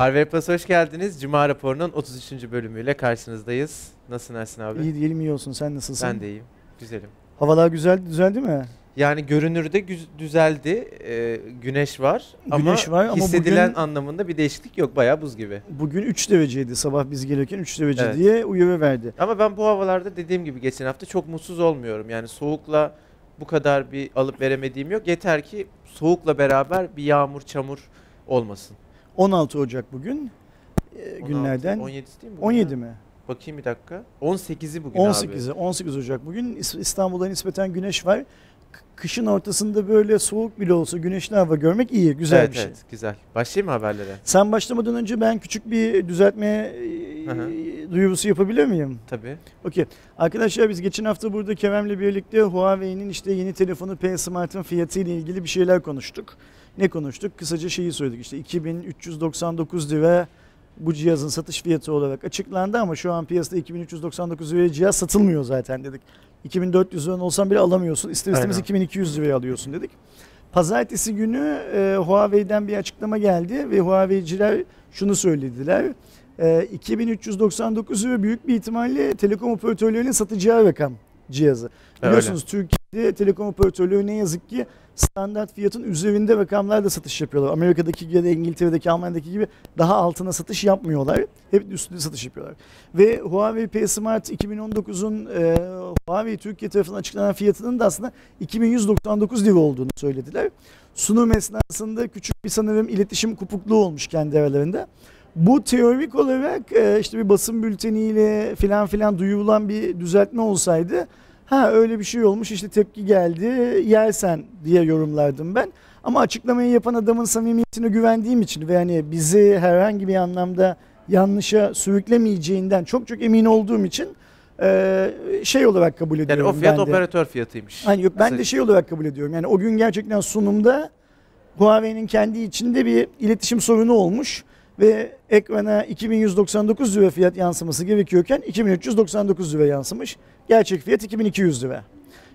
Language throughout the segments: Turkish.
Harvey Plus hoş geldiniz. Cuma raporunun 33. bölümüyle karşınızdayız. Nasılsın Ersin abi? İyi diyelim iyi olsun. Sen nasılsın? Ben de iyiyim. Güzelim. Havalar güzel düzeldi mi? Yani görünürde düzeldi. Ee, güneş var Güneş ama var ama hissedilen bugün- anlamında bir değişiklik yok. Bayağı buz gibi. Bugün 3 dereceydi sabah biz gelirken 3 derece Evet. diye uyarı verdi. Ama ben bu havalarda dediğim gibi geçen hafta çok mutsuz olmuyorum. Yani soğukla bu kadar bir alıp veremediğim yok. Yeter ki soğukla beraber bir yağmur, çamur olmasın. 16 Ocak bugün e, 16, günlerden 17 değil mi? bugün 17 ya? mi? Bakayım bir dakika. 18'i bugün abi. 18'i 18 Ocak bugün İs- İstanbul'da nispeten güneş var. Kışın ortasında böyle soğuk bile olsa güneşli hava görmek iyi, güzel evet, bir şey. evet, güzel. Başlayayım mı haberlere? Sen başlamadan önce ben küçük bir düzeltme e, Hı hı. duyurusu yapabilir miyim? Tabii. Okey. Arkadaşlar biz geçen hafta burada Kerem'le birlikte Huawei'nin işte yeni telefonu P Smart'ın fiyatı ile ilgili bir şeyler konuştuk. Ne konuştuk? Kısaca şeyi söyledik işte 2399 lira bu cihazın satış fiyatı olarak açıklandı ama şu an piyasada 2399 liraya cihaz satılmıyor zaten dedik. 2400 lira olsan bile alamıyorsun. İster istemez Aynen. 2200 liraya alıyorsun dedik. Pazartesi günü e, Huawei'den bir açıklama geldi ve Huawei'ciler şunu söylediler. E, 2399 lira büyük bir ihtimalle telekom operatörlerinin satacağı rakam cihazı. Öyle. Biliyorsunuz Türkiye'de telekom operatörleri ne yazık ki standart fiyatın üzerinde rakamlarla satış yapıyorlar. Amerika'daki ya da İngiltere'deki, Almanya'daki gibi daha altına satış yapmıyorlar. Hep üstünde satış yapıyorlar. Ve Huawei P Smart 2019'un e, Huawei Türkiye tarafından açıklanan fiyatının da aslında 2199 lira olduğunu söylediler. Sunum esnasında küçük bir sanırım iletişim kopukluğu olmuş kendi aralarında. Bu teorik olarak e, işte bir basın bülteniyle filan filan duyurulan bir düzeltme olsaydı ha öyle bir şey olmuş işte tepki geldi yersen diye yorumlardım ben. Ama açıklamayı yapan adamın samimiyetine güvendiğim için ve hani bizi herhangi bir anlamda yanlışa sürüklemeyeceğinden çok çok emin olduğum için e, şey olarak kabul Yani ediyorum o fiyat ben de. operatör fiyatıymış. Hani yok ben de şey olarak kabul ediyorum. Yani o gün gerçekten sunumda Huawei'nin kendi içinde bir iletişim sorunu olmuş ve ekrana 2199 lira fiyat yansıması gerekiyorken 2399 lira yansımış. Gerçek fiyat 2200 lira.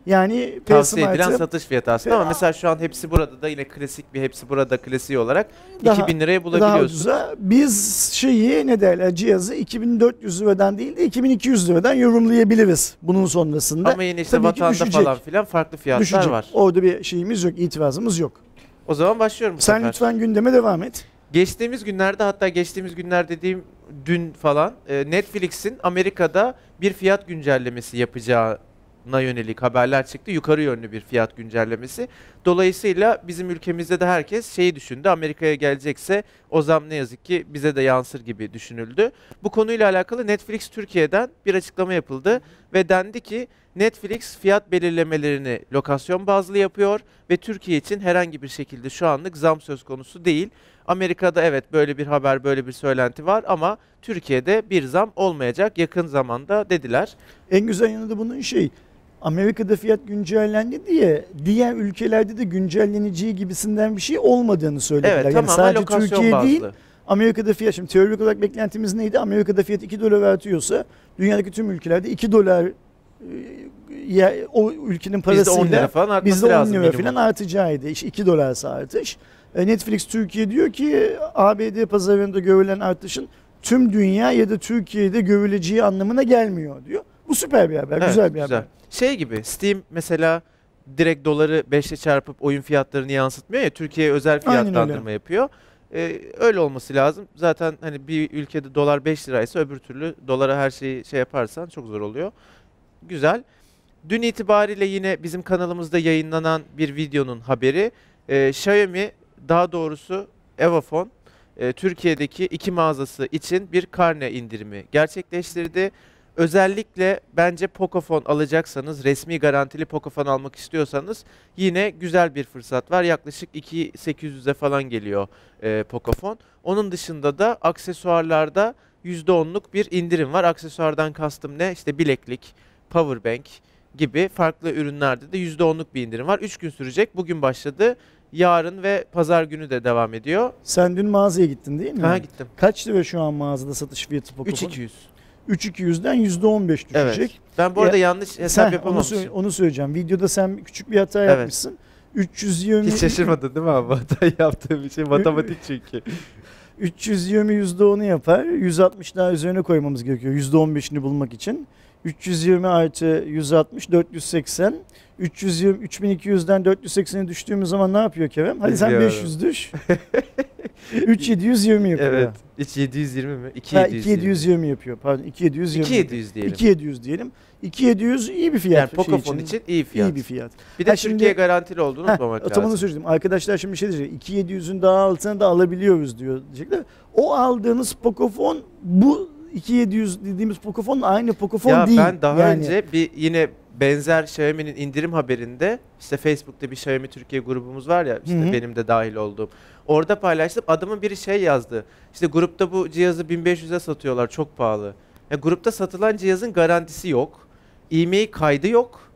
Yani Tavsiye edilen satış fiyatı aslında ama mesela şu an hepsi burada da yine klasik bir hepsi burada klasiği olarak Daha- 2000 liraya daha bulabiliyorsun. ucuza biz şeyi ne derler cihazı 2400 liradan değil de 2200 liradan yorumlayabiliriz bunun sonrasında. Ama yine işte Tabii vatanda falan filan farklı fiyatlar Düşecek. var. Orada bir şeyimiz yok, itirazımız yok. O zaman başlıyorum Sen sefer. lütfen gündeme devam et. Geçtiğimiz günlerde hatta geçtiğimiz günler dediğim dün falan e, Netflix'in Amerika'da bir fiyat güncellemesi yapacağına yönelik haberler çıktı. Yukarı yönlü bir fiyat güncellemesi. Dolayısıyla bizim ülkemizde de herkes şeyi düşündü. Amerika'ya gelecekse o zam ne yazık ki bize de yansır gibi düşünüldü. Bu konuyla alakalı Netflix Türkiye'den bir açıklama yapıldı ve dendi ki Netflix fiyat belirlemelerini lokasyon bazlı yapıyor ve Türkiye için herhangi bir şekilde şu anlık zam söz konusu değil. Amerika'da evet böyle bir haber, böyle bir söylenti var ama Türkiye'de bir zam olmayacak yakın zamanda dediler. En güzel yanı da bunun şey Amerika'da fiyat güncellendi diye diğer ülkelerde de güncelleneceği gibisinden bir şey olmadığını söylediler. Evet yani sadece Türkiye bazlı. değil Amerika'da fiyat şimdi teorik olarak beklentimiz neydi? Amerika'da fiyat 2 dolar artıyorsa dünyadaki tüm ülkelerde 2 dolar e, ya, o ülkenin Bizde 10 lira parasıyla falan artması bizde 10 lazım lira falan artacağıydı. İşte 2 dolarsa artış. E, Netflix Türkiye diyor ki ABD pazarında görülen artışın tüm dünya ya da Türkiye'de görüleceği anlamına gelmiyor diyor. Bu süper bir haber, Evet, güzel bir haber. Şey gibi Steam mesela direkt doları 5'le çarpıp oyun fiyatlarını yansıtmıyor ya Türkiye'ye özel fiyatlandırma yapıyor. Ee, öyle olması lazım. Zaten hani bir ülkede dolar 5 liraysa öbür türlü dolara her şeyi şey yaparsan çok zor oluyor. Güzel. Dün itibariyle yine bizim kanalımızda yayınlanan bir videonun haberi. Ee, Xiaomi daha doğrusu Evafone e, Türkiye'deki iki mağazası için bir karne indirimi gerçekleştirdi. Özellikle bence Pocophone alacaksanız, resmi garantili Pocophone almak istiyorsanız yine güzel bir fırsat var. Yaklaşık 2800'e falan geliyor e, Pocophone. Onun dışında da aksesuarlarda %10'luk bir indirim var. Aksesuardan kastım ne? İşte bileklik, powerbank gibi farklı ürünlerde de %10'luk bir indirim var. 3 gün sürecek. Bugün başladı. Yarın ve pazar günü de devam ediyor. Sen dün mağazaya gittin değil mi? Ha gittim. Kaç lira şu an mağazada satış fiyatı Pocophone? 3200. 3200'den %15 düşecek. Evet. Ben bu arada yanlış Sen hesap onu, yapamamışım. sö- onu söyleyeceğim. Videoda sen küçük bir hata Evet. yapmışsın. 320 Hiç şaşırmadın değil mi abi? Hata yaptığım için matematik çünkü. 320 %10'u yapar. 160 daha üzerine koymamız gerekiyor %15'ini bulmak için. 320 artı 160 480. 320 3200'den 480'e düştüğümüz zaman ne yapıyor Kerem? Hadi sen Bilmiyorum. 500 düş. 3720 yapıyor. Evet. Hiç 720 mi? Ha, 2720. 2720 yapıyor. Pardon 2720. 2700 diyelim. 2700 diyelim. 2700 iyi bir fiyat. yani şey Pocophone için, iyi fiyat. iyi bir fiyat. Bir de Ha, şimdi- Türkiye garantili olduğunu unutmamak lazım. söyleyeyim. Arkadaşlar şimdi şey diyecek. 2700'ün daha altına da alabiliyoruz diyor diyecekler. O aldığınız Pocophone bu 2700 dediğimiz Pocophone aynı Pocophone Ya değil. ben daha Yani önce bir yine benzer Xiaomi'nin indirim haberinde işte Facebook'ta bir Xiaomi Türkiye grubumuz var ya işte Hı hı. benim de dahil olduğum. Orada paylaştım. Adamın biri şey yazdı. İşte grupta bu cihazı 1500'e satıyorlar çok pahalı. Ya grupta satılan cihazın garantisi yok. E-mail kaydı yok.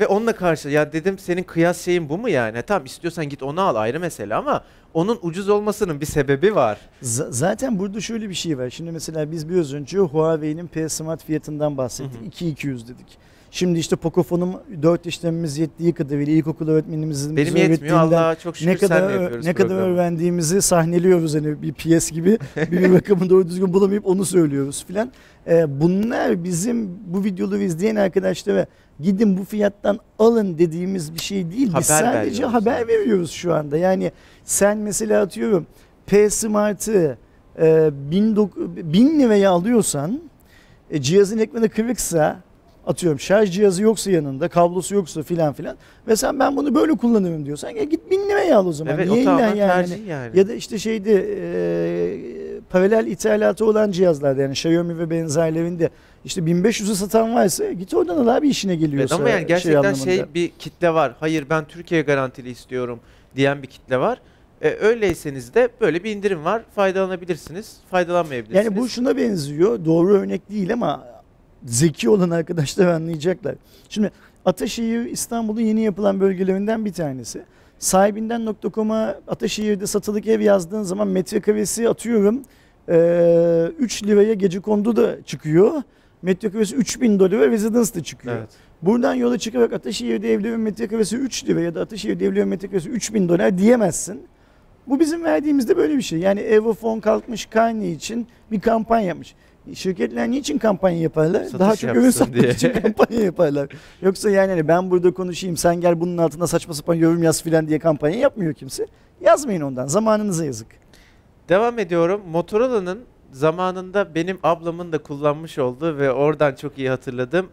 Ve onunla karşı ya dedim senin kıyas şeyin bu mu yani? Ha, tamam istiyorsan git onu al ayrı mesele ama onun ucuz olmasının bir sebebi var. Z- zaten burada şöyle bir şey var. Şimdi mesela biz biraz önce Huawei'nin P Smart fiyatından bahsettik. Hı hı. 2200 dedik. Şimdi işte Pocophone'um 4 işlemimiz yettiği kadarıyla ilkokul öğretmenimizin Benim yetmiyor Allah'a çok şükür ne kadar senle yapıyoruz ne kadar programı. öğrendiğimizi sahneliyoruz hani bir piyes gibi bir rakamı doğru düzgün bulamayıp onu söylüyoruz filan. Ee, bunlar bizim bu videoları izleyen arkadaşlara gidin bu fiyattan alın dediğimiz bir şey değil. Biz Haber sadece veriyoruz haber veriyoruz şu anda. Yani sen mesela atıyorum P Smart'ı e, 1000 liraya alıyorsan e, cihazın ekranı kırıksa atıyorum şarj cihazı yoksa yanında kablosu yoksa filan filan ve sen ben bunu böyle kullanırım diyorsan ya git 1000 liraya al o zaman. Evet Niye o yani? tercih yani. Ya da işte şeyde e, paralel ithalatı olan cihazlarda yani Xiaomi ve benzerlerinde işte 1500'e satan varsa git oradan al abi işine geliyorsa. Evet, ama yani gerçekten anlamında. şey, bir kitle var. Hayır ben Türkiye garantili istiyorum diyen bir kitle var. E, öyleyseniz de böyle bir indirim var. Faydalanabilirsiniz. Faydalanmayabilirsiniz. Yani bu şuna benziyor. Doğru örnek değil ama zeki olan arkadaşlar anlayacaklar. Şimdi Ataşehir İstanbul'un yeni yapılan bölgelerinden bir tanesi. Sahibinden.com'a Ataşehir'de satılık ev yazdığın zaman metrekaresi atıyorum eee 3 liraya gece kondu da çıkıyor. Metrekaresi 3000 dolara residence da çıkıyor. Evet. Buradan yola çıkarak Ataşehir'de evlerin metrekaresi 3 lira ya da Ataşehir'de evlerin metrekaresi 3000 dolar diyemezsin. Bu bizim verdiğimizde böyle bir şey. Yani Evofon kalkmış Kanye için bir kampanya yapmış. Şirketler niçin kampanya yaparlar? Satış Daha çok ürün satmak diye. için kampanya yaparlar. Yoksa yani hani ben burada konuşayım sen gel bunun altına saçma sapan yorum yaz filan diye kampanya yapmıyor kimse. Yazmayın ondan. Zamanınıza yazık. Devam ediyorum. Motorola'nın zamanında benim ablamın da kullanmış olduğu ve oradan çok iyi hatırladığım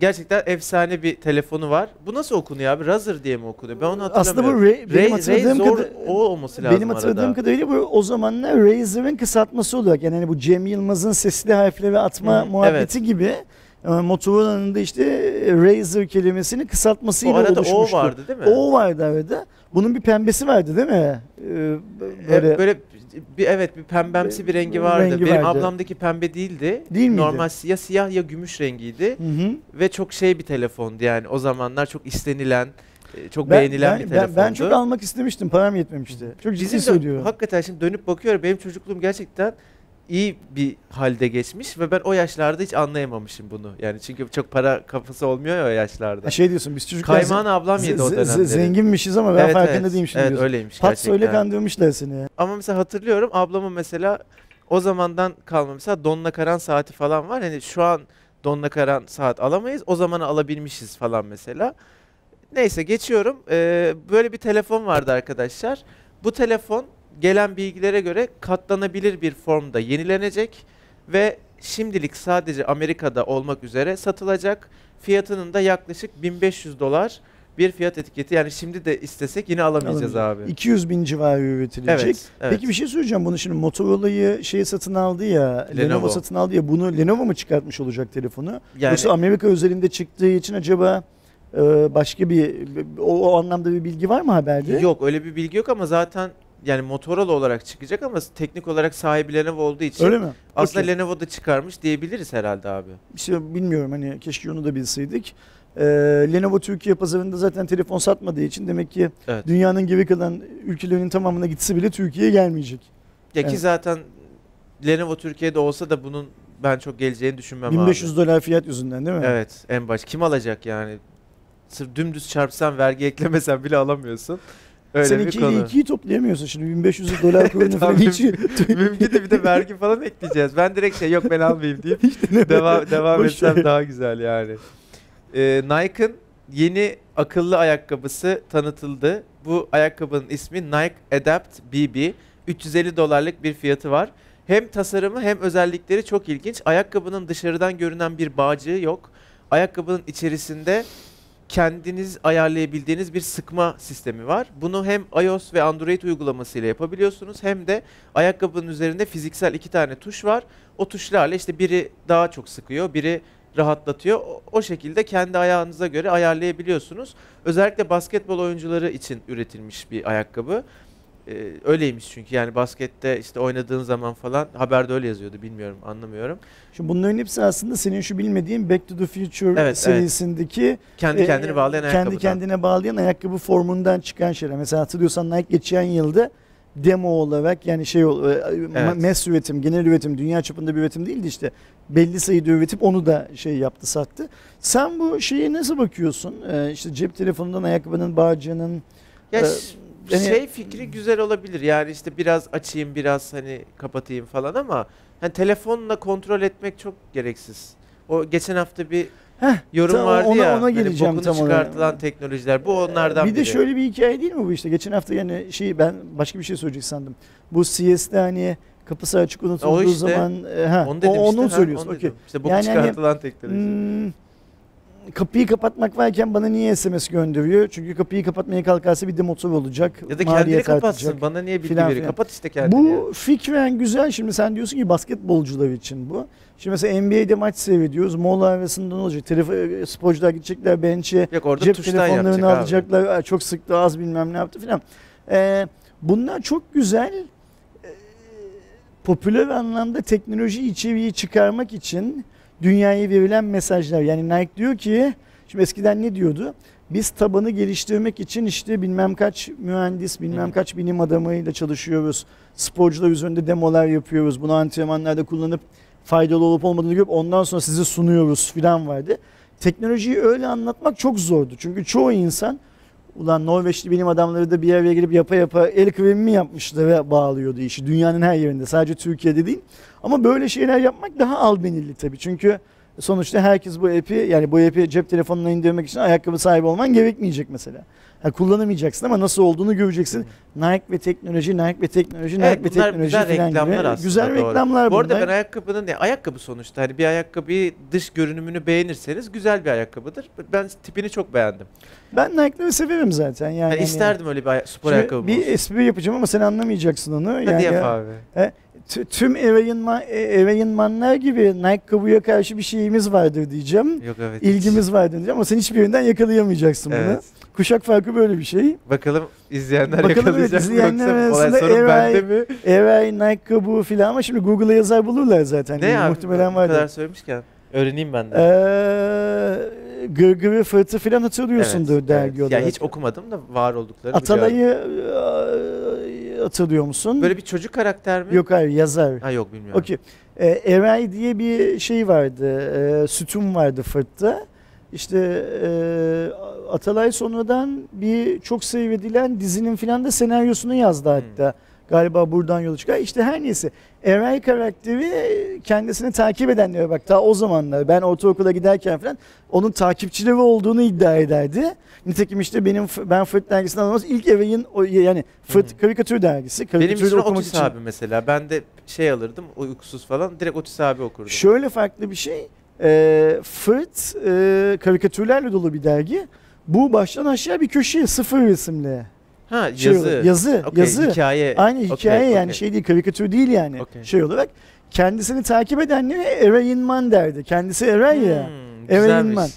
gerçekten efsane bir telefonu var. Bu nasıl okunuyor abi? Razer diye mi okunuyor? Ben onu Aslında bu hatırlamıyorum. Ra- benim Ray, hatırladığım Ray kadar- o olması lazım Benim hatırladığım arada. kadarıyla bu o zamanlar Razer'ın kısaltması olarak yani hani bu Cem Yılmaz'ın sesli harfleri atma Hı, muhabbeti gibi e, Motorola'nın da işte Razer kelimesini O kısaltmasıyla arada oluşmuştu. o vardı değil mi? O vardı arada. Bunun bir pembesi vardı değil mi? Ee, böyle, böyle bir evet bir pembemsi bir rengi Rengi vardı. Benim vardı. ablamdaki pembe değildi. Değil miydi? Normal ya siyah ya gümüş rengiydi Hı hı. ve çok şey bir telefondu yani. O zamanlar çok istenilen, e, çok Ben, beğenilen ben, bir ben, telefondu. ben çok almak istemiştim. Param yetmemişti. Çok ciddi Bizim de söylüyorum. hakikaten şimdi dönüp bakıyorum benim çocukluğum gerçekten iyi bir halde geçmiş ve ben o yaşlarda hiç anlayamamışım bunu. Yani çünkü çok para kafası olmuyor ya o yaşlarda. Ha, şey diyorsun biz çocuklar Kaymağın ablam yedi o dönemleri. zenginmişiz ama ben Evet, farkında evet. değilim şimdi Evet diyorsun. öyleymiş Pat gerçekten. söyle kandırmışlar seni ya. Ama mesela hatırlıyorum ablamın mesela o zamandan kalma mesela Donna Karan saati falan var. Hani şu an Donna Karan saat alamayız. O zamanı alabilmişiz falan mesela. Neyse geçiyorum. Ee, böyle bir telefon vardı arkadaşlar. Bu telefon gelen bilgilere göre katlanabilir bir formda yenilenecek ve şimdilik sadece Amerika'da olmak üzere satılacak. Fiyatının da yaklaşık 1500 dolar bir fiyat etiketi. Yani şimdi de istesek yine alamayacağız abi. 200 bin civarı üretilecek. Evet, evet. Peki bir şey söyleyeceğim bunu şimdi Motorola'yı şey satın aldı ya Lenovo. Lenovo. satın aldı ya bunu Lenovo mu çıkartmış olacak telefonu? Yani Yoksa Amerika özelinde çıktığı için acaba e, başka bir o, o anlamda bir bilgi var mı haberde? Yok öyle bir bilgi yok ama zaten yani Motorola olarak çıkacak ama teknik olarak sahibi Lenovo olduğu için Öyle mi? aslında Okey. Lenovo da çıkarmış diyebiliriz herhalde abi. İşte bilmiyorum hani keşke onu da bilseydik. Ee, Lenovo Türkiye pazarında zaten telefon satmadığı için demek ki Evet. dünyanın geri kalan ülkelerinin tamamına gitse bile Türkiye'ye gelmeyecek. Ya ki Evet. zaten Lenovo Türkiye'de olsa da bunun ben çok geleceğini düşünmem 1500 abi. dolar fiyat yüzünden değil mi? Evet en baş. Kim alacak yani? Sırf dümdüz çarpsan vergi eklemesen bile alamıyorsun. Öyle Sen bir 2 konu. ile 2'yi toplayamıyorsun şimdi 1500 dolar kurunu falan hiç Mümkün de bir de vergi falan ekleyeceğiz. Ben direkt şey yok ben almayayım deyip devam devam Boş etsem ver. daha güzel yani. Ee, Nike'ın yeni akıllı ayakkabısı tanıtıldı. Bu ayakkabının ismi Nike Adapt BB. 350 dolarlık bir fiyatı var. Hem tasarımı hem özellikleri çok ilginç. Ayakkabının dışarıdan görünen bir bağcığı yok. Ayakkabının içerisinde kendiniz ayarlayabildiğiniz bir sıkma sistemi var. Bunu hem iOS ve Android uygulamasıyla yapabiliyorsunuz hem de ayakkabının üzerinde fiziksel iki tane tuş var. O tuşlarla işte biri daha çok sıkıyor, biri rahatlatıyor. O şekilde kendi ayağınıza göre ayarlayabiliyorsunuz. Özellikle basketbol oyuncuları için üretilmiş bir ayakkabı. Ee, öyleymiş çünkü yani baskette işte oynadığın zaman falan haberde öyle yazıyordu bilmiyorum anlamıyorum. Şimdi bunların hepsi aslında senin şu bilmediğin Back to the Future Evet, evet. serisindeki Kendi e, kendini bağlayan ayakkabı. kendi kendine bağlayan ayakkabı formundan çıkan şeyler. Mesela hatırlıyorsan Nike geçen yılda demo olarak yani şey e, ma- mass üretim, genel üretim, dünya çapında bir üretim değildi işte. Belli sayıda üretip onu da şey yaptı, sattı. Sen bu şeye nasıl bakıyorsun? Ee, işte cep telefonundan ayakkabının bağcığının Ya Yani- şey fikri güzel olabilir. Yani işte biraz açayım, biraz hani kapatayım falan ama hani telefonla kontrol etmek çok gereksiz. O geçen hafta bir Heh, yorum tam vardı ona- ya. ona hani geleceğim bokunu tam olarak. çıkartılan teknolojiler. Bu onlardan bir de biri. şöyle bir hikaye değil mi bu işte? Geçen hafta yani şey ben başka bir şey söyleyecek sandım. Bu CS'de hani kapısı açık unutulduğu O işte. zaman e, ha, onu dedim o, işte. onu söylüyorsun. onu dedim. İşte boku Yani hani- çıkartılan teknoloji. Hmm, kapıyı kapatmak varken bana niye SMS gönderiyor? Çünkü kapıyı kapatmaya kalkarsa bir de motor olacak. ya da kendini kapatsın. artacak. Bana niye bilgi filan veriyor? filan. Kapat işte kendini. ya. Bu fikren güzel. Şimdi sen diyorsun ki basketbolcular için bu. Şimdi mesela NBA'de maç seyrediyoruz. Mola arasında ne olacak? Telefon, sporcular gidecekler bench'e. Cep telefonlarını abi. alacaklar. "Aa, Çok sıktı az bilmem ne yaptı filan. Ee, bunlar çok güzel. Ee, popüler anlamda teknoloji içeriği çıkarmak için dünyaya verilen mesajlar. Yani Nike diyor ki, şimdi eskiden ne diyordu? Biz tabanı geliştirmek için işte bilmem kaç mühendis, bilmem kaç bilim adamıyla çalışıyoruz. Sporcular üzerinde demolar yapıyoruz. Bunu antrenmanlarda kullanıp faydalı olup olmadığını görüp ondan sonra size sunuyoruz filan vardı. Teknolojiyi öyle anlatmak çok zordu. Çünkü çoğu insan ulan Norveçli bilim adamları da bir araya gelip yapa yapa el kremi mi yapmışlar ve bağlıyordu işi. Dünyanın her yerinde sadece Türkiye'de değil. Ama böyle şeyler yapmak daha albenilli tabii. Çünkü sonuçta herkes bu app'i yani bu app'i cep telefonuna indirmek için ayakkabı sahibi olman gerekmeyecek mesela. Ha, kullanamayacaksın ama nasıl olduğunu göreceksin. Nike ve teknoloji, Nike ve teknoloji, Nike Evet, ve teknoloji güzel falan reklamlar gibi. aslında, Güzel doğru. reklamlar Bu arada bunlar. ben ayakkabının ne? Ayakkabı sonuçta. Hani bir ayakkabıyı dış görünümünü beğenirseniz güzel bir ayakkabıdır. Ben tipini çok beğendim. Ben Nike'ları severim zaten. Yani, Yani isterdim öyle bir spor Şimdi ayakkabı bir olsun. espri yapacağım ama sen anlamayacaksın onu. Hadi Yani yap ya- abi. T- tüm Evainman, Evainmanlar gibi Nike kabuya karşı bir şeyimiz vardır diyeceğim. Yok evet. İlgimiz vardır diyeceğim ama sen hiçbirinden yakalayamayacaksın bunu. Evet. Kuşak farkı böyle bir şey. Bakalım izleyenler Bakalım evet, yakalayacak mı izleyenler yoksa olay sorun bende mi? Evay, Nike kabuğu filan ama şimdi Google'a yazar bulurlar zaten. Ne Yani abi? Muhtemelen Bu kadar vardır. söylemişken. Öğreneyim ben de. Ee, Gırgırı Fırtı filan hatırlıyorsundur Evet, dergi evet. olarak. Ya hiç okumadım da var olduklarını biliyorum. Atalay'ı e, hatırlıyor musun? Böyle bir çocuk karakter mi? Yok hayır yazar. Ha yok bilmiyorum. Okey. Ee, Eray diye bir şey vardı. E, sütun vardı Fırt'ta. İşte e, Atalay sonradan bir çok seyredilen dizinin filan da senaryosunu yazdı hatta. Galiba buradan yola çıkar. İşte her neyse. Eray karakteri kendisini takip edenlere bak ta o zamanlar ben ortaokula giderken falan onun takipçileri olduğunu iddia ederdi. Nitekim işte benim ben Fırt dergisinden almaz ilk Eray'ın yani Fırt Hı. karikatür dergisi. Benim için Otis için. abi mesela. Ben de şey alırdım uykusuz falan. Direkt Otis abi okurdum. Şöyle farklı bir şey. E, Fırt e, karikatürlerle dolu bir dergi. Bu baştan aşağı bir köşe sıfır resimli. Ha Şey yazı. olarak, yazı, Okey, yazı. Hikaye. Aynı hikaye yani okey. şey değil karikatür değil yani Okey. şey olarak. Kendisini takip edenlere Erayin Man derdi. Kendisi ya. Hmm, Eve güzelmiş. inman.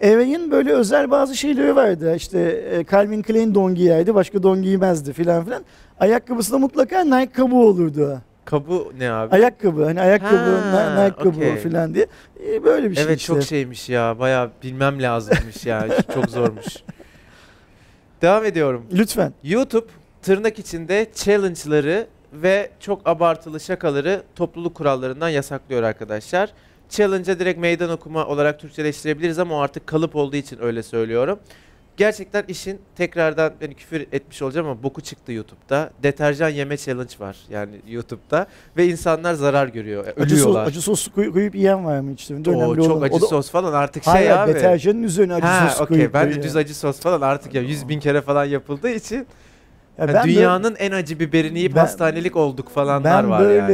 Eray'ın böyle özel bazı şeyleri vardı. İşte e, Calvin Klein don giyerdi, başka don giymezdi filan filan. Ayakkabısı da mutlaka Nike kabuğu olurdu. Kabu ne abi? Ayakkabı hani ayakkabı Ha, Ni- Nike kabuğu okey. filan diye. E, böyle bir şey evet işte. çok şeymiş ya. Bayağı bilmem lazımmış ya. çok zormuş. Devam ediyorum. Lütfen. YouTube tırnak içinde challenge'ları ve çok abartılı şakaları topluluk kurallarından yasaklıyor arkadaşlar. Challenge'a direkt meydan okuma olarak Türkçeleştirebiliriz ama o artık kalıp olduğu için öyle söylüyorum. Gerçekten işin tekrardan beni küfür etmiş olacağım ama boku çıktı YouTube'da. Deterjan yeme challenge var yani YouTube'da ve insanlar zarar görüyor. Acı, sos, Ölüyorlar. acı sos koy- koyup yiyen var mı hiç? Oo, Önemli çok olan. acı O da- sos falan artık Hayır, şey abi. deterjanın üzerine acı Ha, sos okey. koyup Ben de düz acı sos falan artık ya 100 bin kere falan yapıldığı için Ya yani ben böyle- dünyanın en acı biberini yiyip Ben- hastanelik olduk falanlar ben var böyle yani.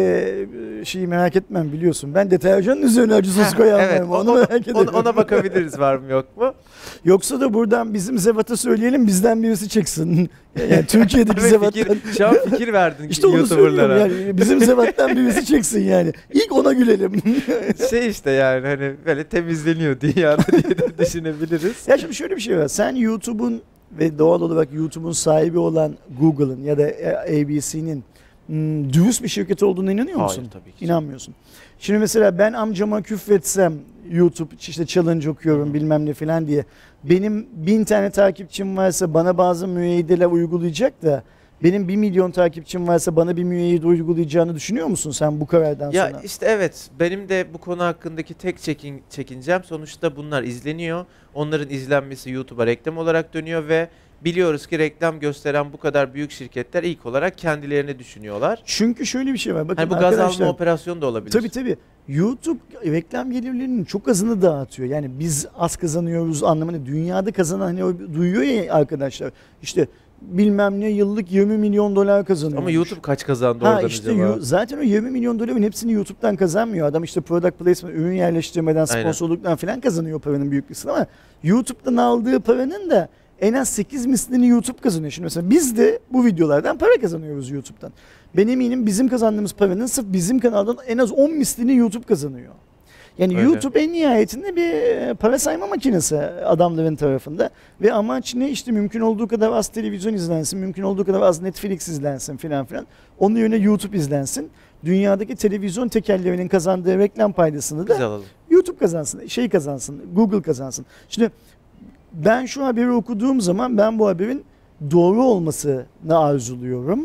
e, şeyi merak etmem biliyorsun. Ben deterjanın üzerine acı sos Heh, koyan evet, Onu o- merak Ona, ederim. ona bakabiliriz var mı yok mu? Yoksa da buradan bizim Zevat'a söyleyelim bizden birisi çıksın. Yani Türkiye'deki Zevat'tan. fikir, şu an fikir verdin İşte onu söylüyorum yani bizim Zevat'tan birisi çeksin yani. İlk ona gülelim. şey işte yani hani böyle temizleniyor dünyada diye de düşünebiliriz. ya şimdi şöyle bir şey var. Sen YouTube'un ve doğal olarak YouTube'un sahibi olan Google'ın ya da ABC'nin hmm, dürüst bir şirket olduğuna inanıyor musun? Hayır tabii ki. İnanmıyorsun. Şimdi mesela ben amcama küfretsem YouTube işte challenge okuyorum Hı. bilmem ne falan diye. Benim bin tane takipçim varsa bana bazı müeyyideler uygulayacak da benim bir milyon takipçim varsa bana bir müeyyide uygulayacağını düşünüyor musun sen bu karardan Ya sonra? işte evet benim de bu konu hakkındaki tek çekin, çekincem sonuçta bunlar izleniyor. Onların izlenmesi YouTube'a reklam olarak dönüyor ve biliyoruz ki reklam gösteren bu kadar büyük şirketler ilk olarak kendilerini düşünüyorlar. Çünkü şöyle bir şey var. Bakın Hani bu gaz alma operasyonu da olabilir. Tabii tabii. YouTube reklam gelirlerinin çok azını dağıtıyor. Yani biz az kazanıyoruz anlamında. Dünyada kazanan hani o duyuyor ya arkadaşlar. İşte bilmem ne yıllık 20 milyon dolar kazanıyor. Ama YouTube kaç kazandı Ha oradan işte acaba? zaten o 20 milyon doların hepsini YouTube'dan kazanmıyor. Adam işte product placement, ürün yerleştirmeden, Aynen. sponsorluktan falan kazanıyor paranın büyük kısmını ama YouTube'dan aldığı paranın da en az 8 mislini YouTube kazanıyor. Şimdi mesela biz de bu videolardan para kazanıyoruz YouTube'dan. Ben eminim bizim kazandığımız paranın sırf bizim kanaldan en az 10 mislini YouTube kazanıyor. Yani Öyle. YouTube en nihayetinde bir e, para sayma makinesi adamların tarafında. Ve amaç ne işte mümkün olduğu kadar az televizyon izlensin, mümkün olduğu kadar az Netflix izlensin filan filan. Onun yerine YouTube izlensin. Dünyadaki televizyon tekellerinin kazandığı reklam paydasını da. YouTube kazansın, şey kazansın, Google kazansın. Şimdi ben şu haberi okuduğum zaman ben bu haberin doğru olmasını arzuluyorum.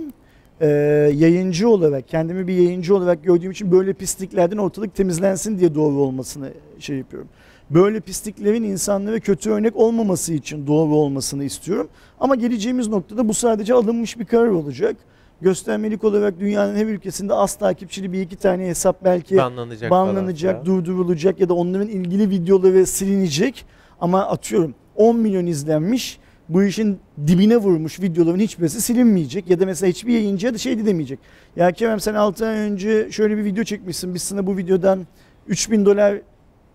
Ee, yayıncı olarak, kendimi bir yayıncı olarak gördüğüm için böyle pisliklerden ortalık temizlensin diye doğru olmasını şey yapıyorum. Böyle pisliklerin insanlara kötü örnek olmaması için doğru olmasını istiyorum. Ama geleceğimiz noktada bu sadece alınmış bir karar olacak. Göstermelik olarak dünyanın her ülkesinde az takipçili bir iki tane hesap belki Banlanacak banlanacak, durdurulacak ya da onların ilgili videoları silinecek. Ama atıyorum 10 milyon izlenmiş bu işin dibine vurmuş videoların hiçbirisi silinmeyecek. Ya da mesela hiçbir yayıncıya da şey de demeyecek. Ya Kerem sen 6 ay önce şöyle bir video çekmişsin biz sana bu videodan 3000 dolar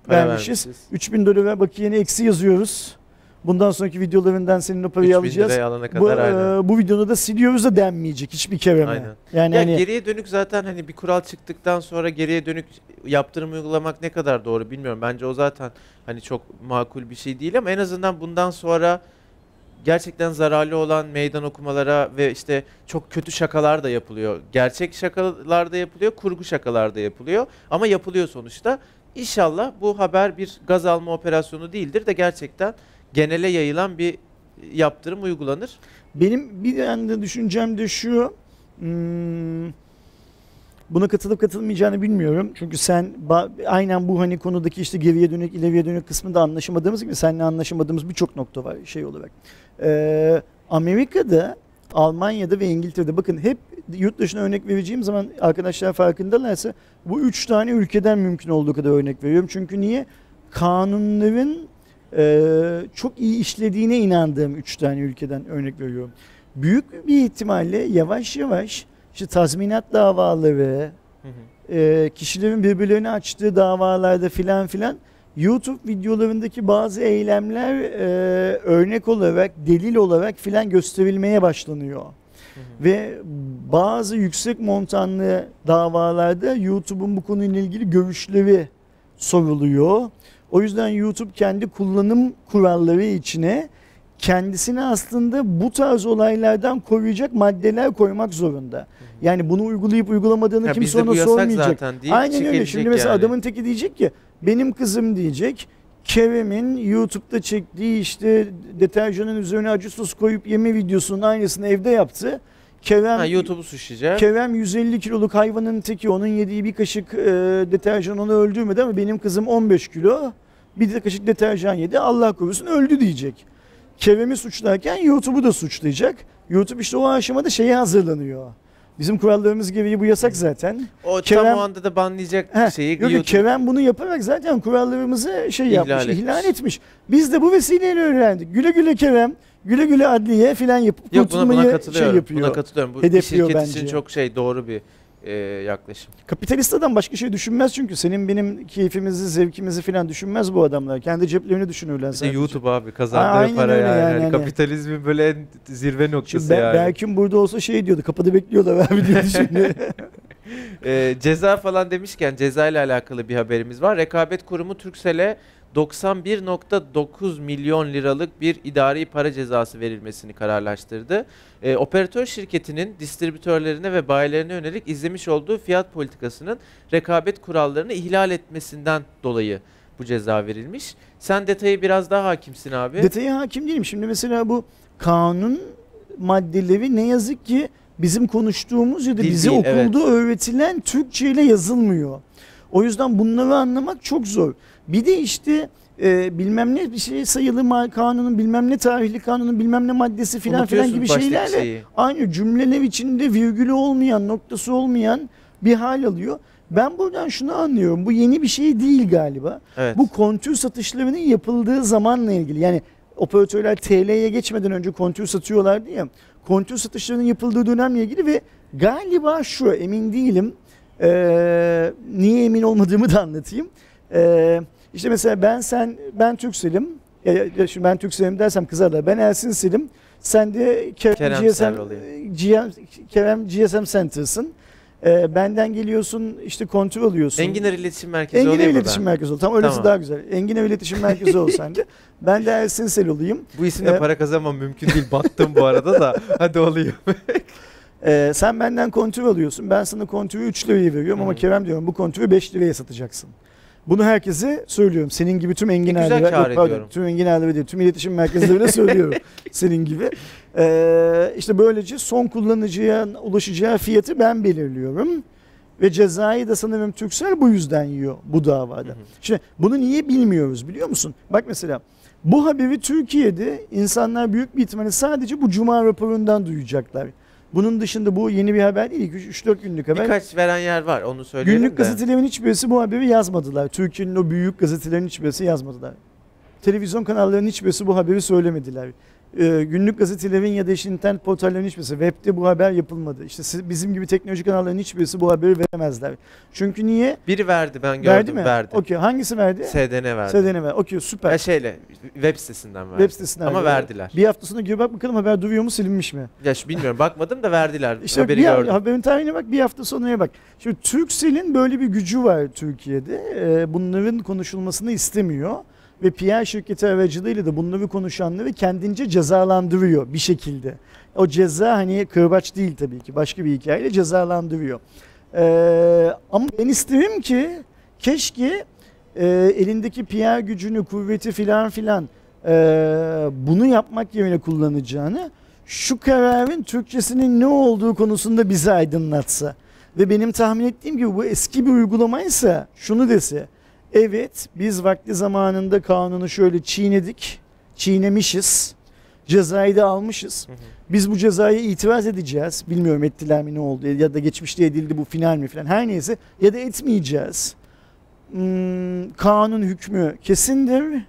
Para vermişiz. 3000 dolara bakiyene eksi yazıyoruz. Bundan sonraki videolarından senin o parayı 3000 alacağız. liraya alana Bu, kadar aynen. e, bu videonu da siliyoruz da denmeyecek hiçbir kereme. Aynen. Yani Ya hani geriye dönük zaten hani bir kural çıktıktan sonra geriye dönük yaptırım uygulamak ne kadar doğru bilmiyorum. Bence o zaten hani çok makul bir şey değil ama en azından bundan sonra gerçekten zararlı olan meydan okumalara ve işte çok kötü şakalar da yapılıyor. Gerçek şakalar da yapılıyor, kurgu şakalar da yapılıyor ama yapılıyor sonuçta. İnşallah bu haber bir gaz alma operasyonu değildir de gerçekten genele yayılan bir yaptırım uygulanır. Benim bir yanda düşüncem de şu. hmm, buna katılıp katılmayacağını bilmiyorum. Çünkü sen aynen bu hani konudaki işte geriye dönük ileriye dönük kısmında anlaşamadığımız gibi seninle anlaşamadığımız birçok nokta var şey olarak. Ee, Amerika'da, Almanya'da ve İngiltere'de bakın hep yurt dışına örnek vereceğim zaman arkadaşlar farkındalarsa bu üç tane ülkeden mümkün olduğu kadar örnek veriyorum. Çünkü niye? Kanunların e, çok iyi işlediğine inandığım üç tane ülkeden örnek veriyorum. Büyük bir ihtimalle yavaş yavaş işte tazminat davaları, Hı hı. e, kişilerin birbirlerine açtığı davalarda filan filan YouTube videolarındaki bazı eylemler e, örnek olarak, delil olarak filan gösterilmeye başlanıyor. Hı hı. Ve bazı yüksek montanlı davalarda YouTube'un bu konuyla ilgili görüşleri soruluyor. O yüzden YouTube kendi kullanım kuralları içine kendisini aslında bu tarz olaylardan koruyacak maddeler koymak zorunda. Yani bunu uygulayıp uygulamadığını Ya kimse ona sormayacak. zaten deyip Aynen öyle. Şimdi mesela yani. adamın teki diyecek ki benim kızım diyecek Kerem'in YouTube'da çektiği işte deterjanın üzerine acı sos koyup yeme videosunun aynısını evde yaptı. Kerem Ha, YouTube'u suçlayacak. Kerem 150 kiloluk hayvanın teki onun yediği bir kaşık e, deterjan onu öldürmedi ama benim kızım 15 kilo bir de kaşık deterjan yedi Allah korusun öldü diyecek. Kerem'i suçlarken YouTube'u da suçlayacak. YouTube işte o aşamada şeye hazırlanıyor. Bizim kurallarımız gereği bu yasak zaten. O Kerem- tam o anda da banlayacak Heh, şeyi yok, YouTube- Kerem bunu yaparak zaten kurallarımızı şey İhlal yapmış, etmiş. ihlal etmiş. Biz de bu vesileyle öğrendik. Güle güle Kerem, güle güle adliye filan yapıp Yok buna, buna kurtulmayı katılıyorum. şey yapıyor. buna katılıyorum. Bu hedefliyor şirket bence. için çok şey doğru bir e, yaklaşım. Kapitalist adam başka şey düşünmez çünkü senin benim keyfimizi, zevkimizi filan düşünmez bu adamlar. Kendi ceplerini düşünürler Bir de sadece. YouTube abi kazandığı Aynen para yani. yani, hani. Kapitalizmin böyle en zirve noktası Şimdi Be- yani. Berk'in burada olsa şey diyordu, kapıda bekliyorlar abi diye düşünüyor. Ee, ceza falan demişken ceza ile alakalı bir haberimiz var. Rekabet Kurumu Turkcell'e 91.9 milyon liralık bir idari para cezası verilmesini kararlaştırdı. Ee, operatör şirketinin distribütörlerine ve bayilerine yönelik izlemiş olduğu fiyat politikasının rekabet kurallarını ihlal etmesinden dolayı bu ceza verilmiş. Sen detayı biraz daha hakimsin abi. Detaya hakim değilim. Şimdi mesela bu kanun maddeleri ne yazık ki bizim konuştuğumuz ya da Dil bize değil, okulda öğretilen Türkçe ile yazılmıyor. O yüzden bunları anlamak çok zor. Bir de işte e, bilmem ne bir şey sayılı kanunun bilmem ne tarihli kanunun bilmem ne maddesi filan filan gibi şeylerle şeyi. aynı cümleler içinde virgülü olmayan noktası olmayan bir hal alıyor. Ben buradan şunu anlıyorum. Bu yeni bir şey değil galiba. Evet. Bu kontür satışlarının yapıldığı zamanla ilgili. Yani operatörler TL'ye geçmeden önce kontür satıyorlardı ya. Kontür satışlarının yapıldığı dönemle ilgili ve galiba şu emin değilim. Ee, niye emin olmadığımı da anlatayım. Ee, işte mesela ben sen ben Türkselim. Ya şimdi ben Türkselim dersem kızarlar. Ben Ersin Selim. Sen de Kerem, Kerem GSM. GM, Kerem GSM Center'sın. Ee, benden geliyorsun işte kontrol alıyorsun. Enginar İletişim Merkezi Engin oluyor mu İletişim ben? Merkezi ol. Tam öylesi Tamam. daha güzel. Engin İletişim Merkezi ol sen de. Ben de Ersin Sel olayım. Bu isimle Ee, para kazanmam mümkün değil. Battım bu arada da. Hadi olayım. Ee, sen benden kontrol alıyorsun. Ben sana kontrolü 3 liraya veriyorum ama Hı. Kerem diyorum bu kontrolü 5 liraya satacaksın. Bunu herkese söylüyorum. Senin gibi tüm kâr yok, pardon, tüm enginlerlere değil, tüm iletişim merkezlerine söylüyorum. Senin gibi. Ee, işte böylece son kullanıcıya ulaşacağı fiyatı ben belirliyorum. Ve cezayı da sanırım Türksel bu yüzden yiyor bu davada. Hı hı. Şimdi bunu niye bilmiyoruz biliyor musun? Bak mesela bu haberi Türkiye'de insanlar büyük bir ihtimalle sadece bu cuma raporundan duyacaklar. Bunun dışında bu yeni bir haber değil. 3-4 günlük haber. Birkaç veren yer var onu söyleyelim Günlük de. gazetelerin hiçbirisi bu haberi yazmadılar. Türkiye'nin o büyük gazetelerin hiçbirisi yazmadılar. Televizyon kanallarının hiçbirisi bu haberi söylemediler. Ee, günlük gazetelerin ya da işte internet portallerinin hiçbirisi webde bu haber yapılmadı. İşte bizim gibi teknoloji kanallarının hiçbirisi bu haberi veremezler. Çünkü niye? Biri verdi ben gördüm verdi mi? verdi. Okey. Hangisi verdi? SDN verdi. SDN ver. Okey süper. Ya şeyle web sitesinden verdi. Web sitesinden Ama verdi. verdiler. Bir hafta sonra gir bak bakalım haber duruyor mu silinmiş mi? Ya şu bilmiyorum bakmadım da verdiler. İşte Haberi bir gördüm. haberin tarihine bak bir hafta sonraya bak. Şimdi Turkcell'in böyle bir gücü var Türkiye'de. Ee, bunların konuşulmasını istemiyor. Ve PR şirketi aracılığıyla da bunları konuşanları kendince cezalandırıyor bir şekilde. O ceza hani kırbaç değil tabii ki başka bir hikayeyle cezalandırıyor. Ee, ama ben isterim ki keşke e, elindeki PR gücünü, kuvveti filan filan e, bunu yapmak yerine kullanacağını şu kararın Türkçesinin ne olduğu konusunda bizi aydınlatsa ve benim tahmin ettiğim gibi bu eski bir uygulamaysa şunu dese evet biz vakti zamanında kanunu şöyle çiğnedik çiğnemişiz cezayı da almışız Hı hı. biz bu cezaya itiraz edeceğiz bilmiyorum ettiler mi ne oldu ya da geçmişte edildi bu final mi falan her neyse ya da etmeyeceğiz Hmm, kanun hükmü kesindir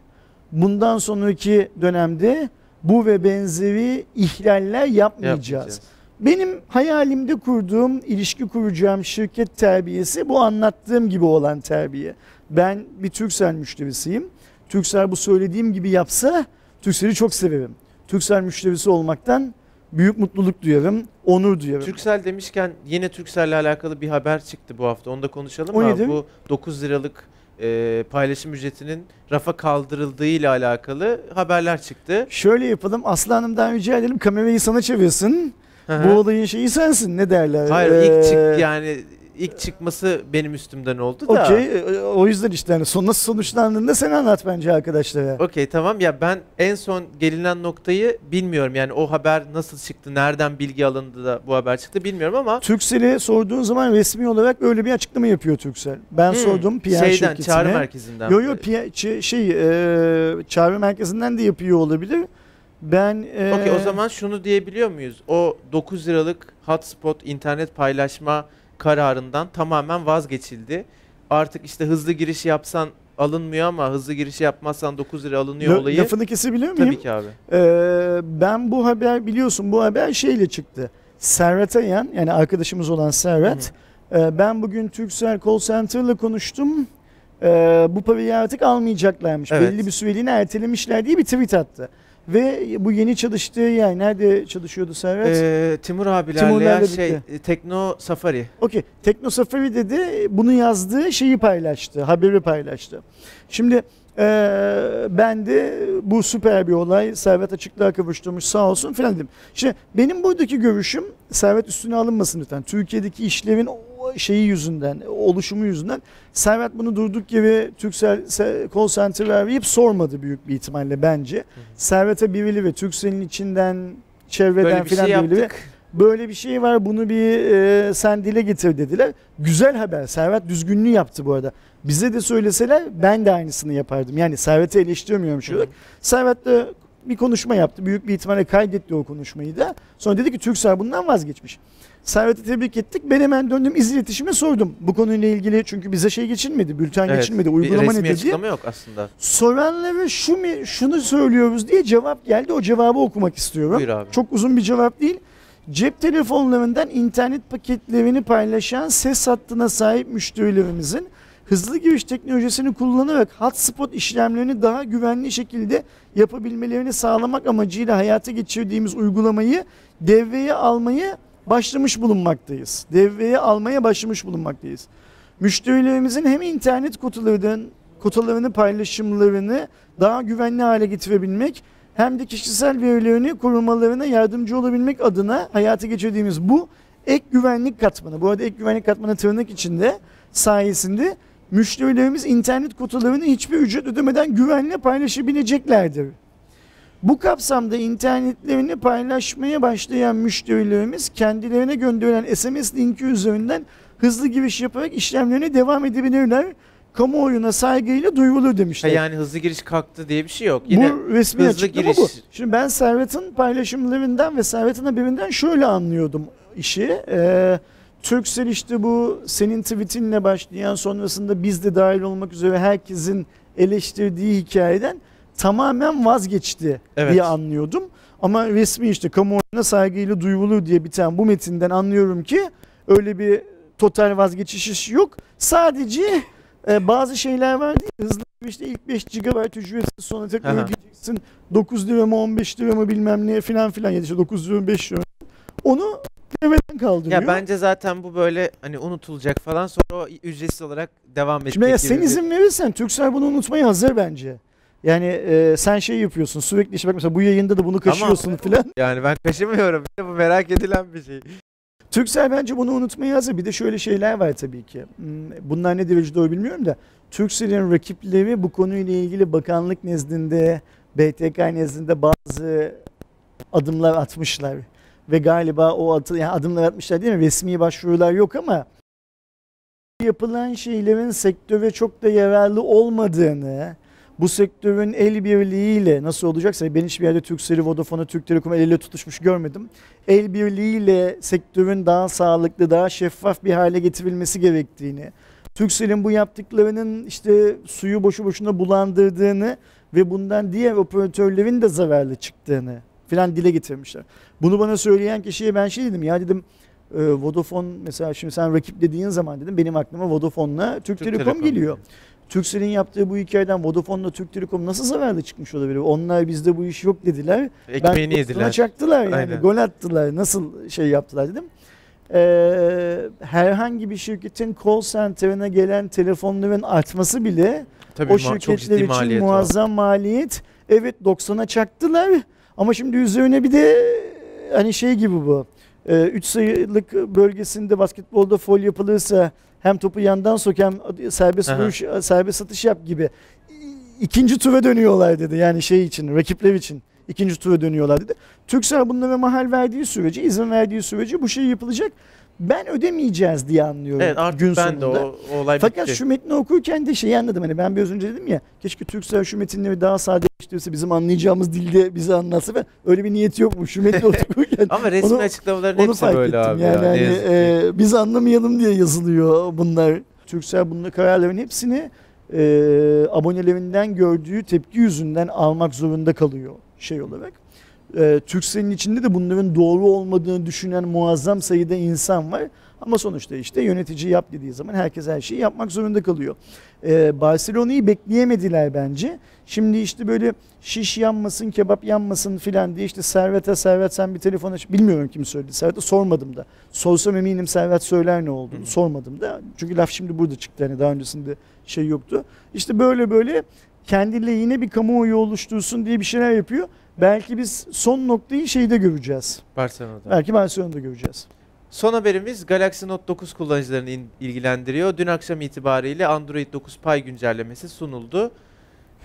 bundan sonraki dönemde bu ve benzeri ihlaller yapmayacağız. Yapmayacağız. Benim hayalimde kurduğum, ilişki kuracağım şirket terbiyesi bu anlattığım gibi olan terbiye. Ben bir Türksel müşterisiyim. Türksel bu söylediğim gibi yapsa Türksel'i çok severim. Türksel müşterisi olmaktan büyük mutluluk duyarım, onur duyarım. Türksel demişken yine Türksel'le alakalı bir haber çıktı bu hafta. Onu da konuşalım mı? Bu 9 liralık e, paylaşım ücretinin rafa kaldırıldığı ile alakalı haberler çıktı. Şöyle yapalım, Aslı Hanım'dan rica edelim kamerayı sana çevirsin. Hı bu hı. olayın şeyi sensin ne derler? Hayır Ee, ilk çık yani ilk çıkması benim üstümden oldu da. Okey, e, o yüzden işte hani son nasıl sonuçlandığında sen anlat bence arkadaşlara. Okey tamam ya ben en son gelinen noktayı bilmiyorum. Yani o haber nasıl çıktı, nereden bilgi alındı da bu haber çıktı bilmiyorum ama Türksel'e sorduğun zaman resmi olarak böyle bir açıklama yapıyor Türksel. Ben Hmm, sordum PR şeyden şirketine. çağrı merkezinden. Yo yo PR ç- şey e, çağrı merkezinden de yapıyor olabilir. Ben e, Okey o zaman şunu diyebiliyor muyuz? O 9 liralık hotspot internet paylaşma kararından tamamen vazgeçildi. Artık işte hızlı giriş yapsan alınmıyor ama hızlı giriş yapmazsan 9 lira alınıyor la- olayı. lafını kesebiliyor muyum? Tabii ki abi. Ee, ben bu haber biliyorsun bu haber şeyle çıktı. Servet Ayan yani arkadaşımız olan Servet. e, ben bugün Turkcell Call Center'la konuştum. E, bu parayı artık almayacaklarmış. Evet. Belli bir süreliğine ertelemişler diye bir tweet attı. Ve bu yeni çalıştığı yer nerede çalışıyordu Servet? Ee, Timur abilerle Timurlarla şey birlikte. e, Tekno Safari. Okey. Tekno Safari'de de bunu yazdığı şeyi paylaştı. Haberi paylaştı. Şimdi eee, ben de bu süper bir olay. Servet açıklığa kavuşturmuş sağ olsun filan dedim. İşte benim buradaki görüşüm Servet üstüne alınmasın lütfen. Türkiye'deki işlerin şeyi yüzünden, oluşumu yüzünden Servet bunu durduk yere Türksel se- call center arayıp sormadı büyük bir ihtimalle bence. Servet'e birileri ve Türksel'in içinden çevreden Böyle bir filan şey birileri böyle bir şey var bunu bir e, sen dile getir dediler. Güzel haber. Servet düzgünlüğü yaptı bu arada. Bize de söyleseler ben de aynısını yapardım. Yani Servet'i eleştirmiyorum şu olarak. Servet de bir konuşma yaptı. Büyük bir ihtimalle kaydetti o konuşmayı da. Sonra dedi ki Türksel bundan vazgeçmiş. Servet'i tebrik ettik. Ben hemen döndüm iz iletişime sordum. Bu konuyla ilgili çünkü bize şey geçilmedi. Bülten Evet, geçilmedi. bir Uygulama resmi ne dedi? yok aslında. Soranlara şu mi, şunu söylüyoruz diye cevap geldi. O cevabı okumak istiyorum. Buyur abi. Çok uzun bir cevap değil. Cep telefonlarından internet paketlerini paylaşan ses hattına sahip müşterilerimizin hızlı giriş teknolojisini kullanarak hotspot işlemlerini daha güvenli şekilde yapabilmelerini sağlamak amacıyla hayata geçirdiğimiz uygulamayı devreye almayı başlamış bulunmaktayız. Devreye almaya başlamış bulunmaktayız. Müşterilerimizin hem internet kotalarının kotalarını paylaşımlarını daha güvenli hale getirebilmek hem de kişisel verilerini korumalarına yardımcı olabilmek adına hayata geçirdiğimiz bu ek güvenlik katmanı. Bu arada ek güvenlik katmanı tırnak içinde sayesinde müşterilerimiz internet kotalarını hiçbir ücret ödemeden güvenle paylaşabileceklerdir. Bu kapsamda internetlerini paylaşmaya başlayan müşterilerimiz kendilerine gönderilen SMS linki üzerinden hızlı giriş yaparak işlemlerine devam edebilirler. Kamuoyuna saygıyla duyurulur Ha, demişler. yani hızlı giriş kalktı diye bir şey yok. Yine bu resmi hızlı giriş- bu. Şimdi ben Servet'in paylaşımlarından ve Servet'in haberinden şöyle anlıyordum işi. Ee, Turkcell işte bu senin tweetinle başlayan sonrasında biz de dahil olmak üzere herkesin eleştirdiği hikayeden tamamen vazgeçti Evet. diye anlıyordum. Ama resmi işte kamuoyuna saygıyla duyulur diye biten bu metinden anlıyorum ki öyle bir total vazgeçiş yok. Sadece e, bazı şeyler var değil? Hızlı işte ilk 5 GB ücretsiz sonra tekrar ödeyeceksin. 9 lira mı 15 lira mı bilmem ne filan filan ya işte 9 lira mı 5 lira. Onu devreden kaldırıyor. ya bence zaten bu böyle hani unutulacak falan sonra o ücretsiz olarak devam edecek Şimdi ya gibi sen bir- izin verirsen Türksel bunu unutmaya hazır bence. Yani e, sen şey yapıyorsun sürekli işte bak mesela bu yayında da bunu kaşıyorsun filan. Yani ben kaşımıyorum. Bir de bu merak edilen bir şey. Türksel bence bunu unutmaya hazır. Bir de şöyle şeyler var tabii ki. Hmm, Bunlar ne derece doğru bilmiyorum da. Türksel'in rakipleri bu konuyla ilgili bakanlık nezdinde, BTK nezdinde bazı adımlar atmışlar. Ve galiba o atı, yani adımlar atmışlar değil mi? Resmi başvurular yok ama yapılan şeylerin sektöre çok da yararlı olmadığını, bu sektörün el birliğiyle nasıl olacaksa ben hiçbir yerde Turkcell'i, Vodafone'u, Türk Telekom el ele tutuşmuş görmedim. El birliğiyle sektörün daha sağlıklı, daha şeffaf bir hale getirilmesi gerektiğini, Turkcell'in bu yaptıklarının işte suyu boşu boşuna bulandırdığını ve bundan diğer operatörlerin de zararlı çıktığını filan dile getirmişler. Bunu bana söyleyen kişiye ben şey dedim ya dedim e, Vodafone mesela şimdi sen rakip dediğin zaman dedim benim aklıma Vodafone'la Türk, Telekom, geliyor. Turkcell'in yaptığı bu hikayeden Vodafone'la Türk Telekom nasıl zararlı çıkmış olabilir? Onlar bizde bu iş yok dediler. Ekmeğini ben yediler. çaktılar yani. Aynen. Gol attılar. Nasıl şey yaptılar dedim. Ee, herhangi bir şirketin call center'ına gelen telefonların artması bile Tabii o şirketler için maliyet var. muazzam maliyet. Evet 90'a çaktılar ama şimdi üzerine bir de hani şey gibi bu. 3 sayılık bölgesinde basketbolda fol yapılırsa hem topu yandan sok hem serbest Aha. vuruş, serbest atış yap gibi. İkinci tura dönüyorlar dedi yani şey için, rakipler için. ikinci tura dönüyorlar dedi. Turkcell bunlara mahal verdiği sürece, izin verdiği sürece bu şey yapılacak. Ben ödemeyeceğiz diye anlıyorum Evet artık gün ben de sonunda. o, o olay Fakat bitti. şu metni okurken de şeyi anladım. Hani ben biraz önce dedim ya keşke Türksel şu metinleri daha sadeleştirirse bizim anlayacağımız dilde bize anlatsa ve öyle bir niyeti yokmuş. Şu metni okurken Ama resmi onu- açıklamaların onu hepsi fark böyle ettim. abi yani ya. hani, e, biz anlamayalım diye yazılıyor bunlar. Türksel bunların kararların hepsini e, abonelerinden gördüğü tepki yüzünden almak zorunda kalıyor şey olarak. E, Türkcell'in içinde de bunların doğru olmadığını düşünen muazzam sayıda insan var. Ama sonuçta işte yönetici yap dediği zaman herkes her şeyi yapmak zorunda kalıyor. E, Barcelona'yı bekleyemediler bence. Şimdi işte böyle şiş yanmasın, kebap yanmasın filan diye işte Servet'e Servet sen bir telefon aç. Bilmiyorum kim söyledi. Servet'e sormadım da. Sorsam eminim Servet söyler ne olduğunu. Hı. Sormadım da. Çünkü laf şimdi burada çıktı. Hani daha öncesinde şey yoktu. İşte böyle böyle kendiyle yine bir kamuoyu oluştursun diye bir şeyler yapıyor. Belki biz son noktayı şeyde göreceğiz. Barcelona'da. Belki Barcelona'da göreceğiz. Son haberimiz Galaxy Note 9 kullanıcılarını ilgilendiriyor. Dün akşam itibariyle Android 9 Pie güncellemesi sunuldu.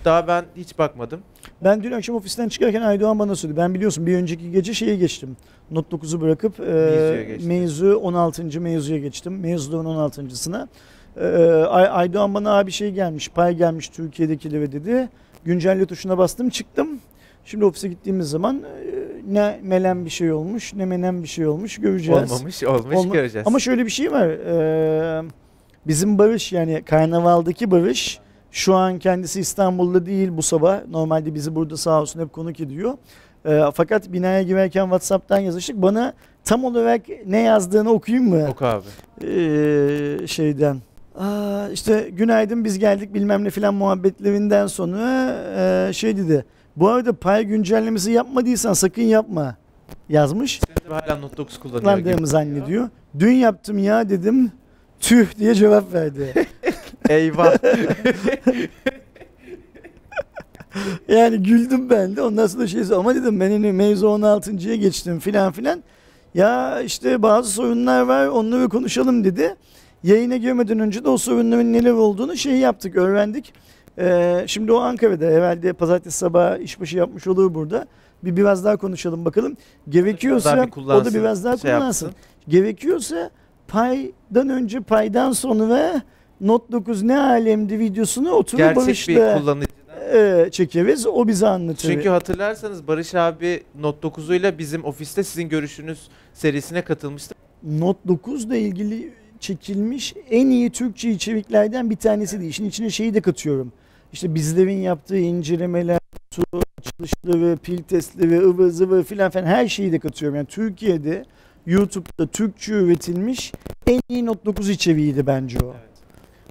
Daha ben hiç bakmadım. Ben dün akşam ofisten çıkarken Aydoğan bana söyledi. Ben biliyorsun bir önceki gece şeye geçtim. Note 9'u bırakıp e, mevzu 16. mevzuya geçtim. Mevzuların 16.sına. E, Ay- Aydoğan bana abi şey gelmiş, pay gelmiş Türkiye'dekilere dedi. Güncelle tuşuna bastım çıktım. Şimdi ofise gittiğimiz zaman e, ne melen bir şey olmuş ne menen bir şey olmuş göreceğiz. Olmamış, olmuş Olma- göreceğiz. Ama şöyle bir şey var. Ee, bizim Barış yani karnavaldaki Barış şu an kendisi İstanbul'da değil bu sabah. Normalde bizi burada sağ olsun hep konuk ediyor. Ee, fakat binaya girerken WhatsApp'tan yazıştık. Bana tam olarak ne yazdığını okuyayım mı? Oku abi. Ee, şeyden. Aa, işte günaydın biz geldik bilmem ne filan muhabbetlerinden sonra şey dedi. Bu arada pay güncellemesi yapmadıysan sakın yapma yazmış Sen de hala Note 9 kullanıyor zannediyor. Dün yaptım ya dedim. Tüh diye cevap verdi. Eyvah. yani güldüm ben de. Ondan sonra şey ama dedim ben hani mevzu 16.ya geçtim filan filan. Ya işte bazı sorunlar var onları konuşalım dedi. Yayına girmeden önce de o sorunların neler olduğunu şey yaptık, öğrendik. Ee, şimdi o Ankara'da herhalde pazartesi sabahı işbaşı yapmış olur burada. Bir biraz daha konuşalım bakalım. Gerekiyorsa o da biraz daha şey kullansın. yapsın. Gerekiyorsa paydan önce paydan sonra Note 9 ne alemdi videosunu oturup Gerçek bir Barış'la kullanıcıdan. e, çekeriz. O bize anlatır. Çünkü hatırlarsanız Barış abi Note 9'uyla bizim ofiste sizin görüşünüz serisine katılmıştı. Note 9 ile ilgili çekilmiş en iyi Türkçe içeriklerden bir tanesi değil. İşin içine şeyi de katıyorum. İşte bizlerin yaptığı incelemeler, kutu açılışları, pil testleri, ıvır zıvır filan filan her şeyi de katıyorum. Yani Türkiye'de YouTube'da Türkçe üretilmiş en iyi Note 9 içeriğiydi bence o. Evet.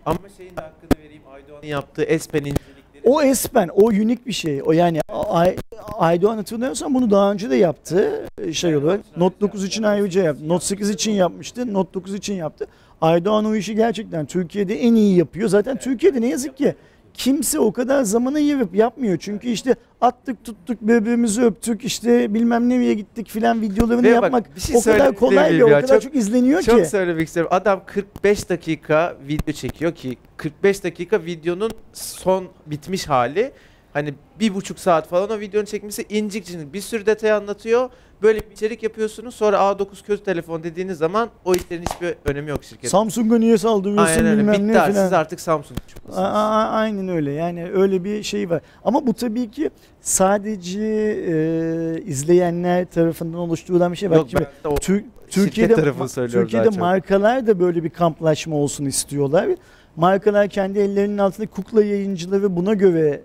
Ama şeyin de hakkını vereyim Aydoğan'ın yaptığı S Pen incelikleri. O Espen, o unik bir şey. O yani Ay, Aydoğan hatırlıyorsan bunu daha önce de yaptı şey olarak. Note 9 için ayrıca yaptı. Note 8 için yapmıştı. Note 9 için yaptı. Aydoğan o işi gerçekten Türkiye'de en iyi yapıyor. Zaten Türkiye'de ne yazık ki kimse o kadar zamanı yiyip yapmıyor. Çünkü işte attık tuttuk birbirimizi öptük işte bilmem nereye gittik filan videolarını Ve bak, yapmak bir şey o kadar kolay ve o kadar Çok- çok, izleniyor Çok ki. söylemek istiyorum. Adam 45 dakika video çekiyor ki 45 dakika videonun son bitmiş hali. Hani bir buçuk saat falan o videonun çekmesi incik cincik bir sürü detay anlatıyor. Böyle bir içerik yapıyorsunuz sonra A9 kötü telefon dediğiniz zaman o işlerin hiçbir önemi yok şirketin. Samsung'a niye saldırıyorsun Aynen öyle. bilmem Bitti ne artık. filan. Siz artık Samsung A- aynen öyle yani öyle bir şey var. Ama bu tabii ki sadece e, izleyenler tarafından oluşturulan bir şey. Yok Şimdi ben de o Tür- şirket Türkiye'de tarafını ma- söylüyorum Türkiye'de daha çok. markalar da böyle bir kamplaşma olsun istiyorlar. Markalar kendi ellerinin altında kukla yayıncıları buna göre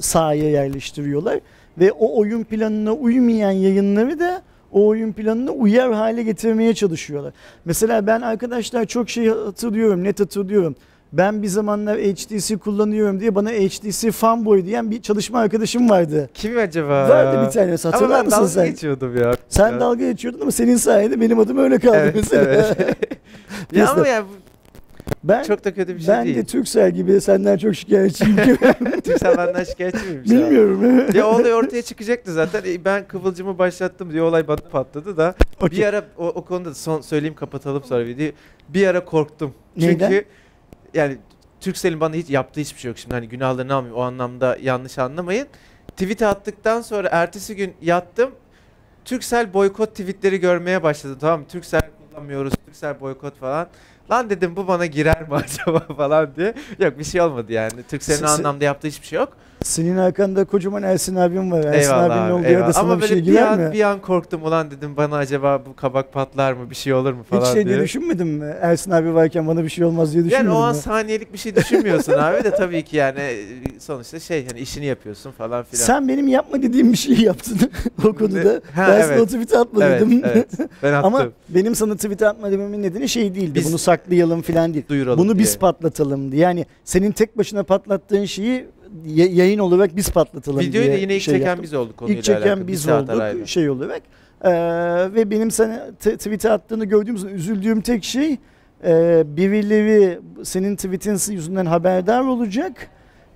sahaya yerleştiriyorlar ve o oyun planına uymayan yayınları da o oyun planına uyar hale getirmeye çalışıyorlar. Mesela ben arkadaşlar çok şey hatırlıyorum, net hatırlıyorum. Ben bir zamanlar HTC kullanıyorum diye bana HTC fanboy diyen bir çalışma arkadaşım vardı. Kim acaba? Vardı bir Ama hatırlar ben mısın dalga sen? geçiyordum ya. Sen Ya. dalga geçiyordun ama senin sayende benim adım öyle kaldı Evet, mesela. evet. ya ama ya bu ben çok da kötü bir şey ben değil. de Türksel gibi senden çok şikayetçiyim. Türk sen benden şikayetçi miymiş? Bilmiyorum. Ya o olay ortaya çıkacaktı zaten. E, Ben kıvılcımı başlattım diye olay patladı da. Okey. Bir ara o, o konuda son söyleyeyim kapatalım sonra videoyu. Bir ara korktum. Neyden? Çünkü yani Turkcell'in bana hiç yaptığı hiçbir şey yok. Şimdi hani günahlarını almayayım o anlamda yanlış anlamayın. tweet attıktan sonra ertesi gün yattım. Türksel boykot tweetleri görmeye başladım. Tamam mı? Türksel kullanmıyoruz. Türksel boykot falan. Lan dedim bu bana girer mi acaba falan diye. Yok bir şey olmadı yani. Türksel'in Se- se- anlamda yaptığı hiçbir şey yok. Senin arkanda kocaman Ersin abim var. Ersin eyvallah abinin abi, olduğu eyvallah. yerde sana Ama bir şey girer mi? bir an korktum ulan dedim bana acaba bu kabak patlar mı bir şey olur mu falan Hiç şey diye. diye düşünmedin mi? Ersin abi varken bana bir şey olmaz diye Yani düşünmedin o an mi? saniyelik bir şey düşünmüyorsun abi de tabii ki yani e, sonuçta şey hani işini yapıyorsun falan filan. Sen benim yapma dediğim bir şeyi yaptın o konuda. Ha, ben evet. sana o tweet'i atma evet, dedim. evet. Ben attım. Ama benim sana tweet atma dememin nedeni şey değildi. Biz- Bunu saklayalım falan değil. Duyuralım Bunu diye. biz patlatalım diye. Yani senin tek başına patlattığın şeyi yayın olarak biz patlatalım Videoyu diye da yine ilk şey çeken yaptım. biz olduk konuyla İlk çeken alakalı. Biz olduk arayla. şey olarak. Ee, ve benim sana tweet'e attığını gördüğüm zaman üzüldüğüm tek şey e, birileri senin tweetin yüzünden haberdar olacak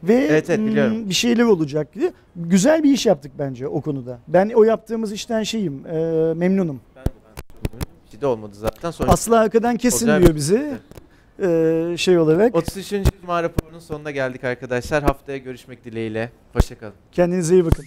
ve Evet, evet, biliyorum. mm, bir şeyler olacak diye. Güzel bir iş yaptık bence o konuda. Ben o yaptığımız işten şeyim, e, memnunum. Ben de, ben de. Bir de olmadı zaten. Sonra Aslı arkadan kesin diyor bize. E, şey olarak. 33. Cuma raporunun sonuna geldik arkadaşlar. Haftaya görüşmek dileğiyle. Hoşçakalın. Kendinize iyi bakın.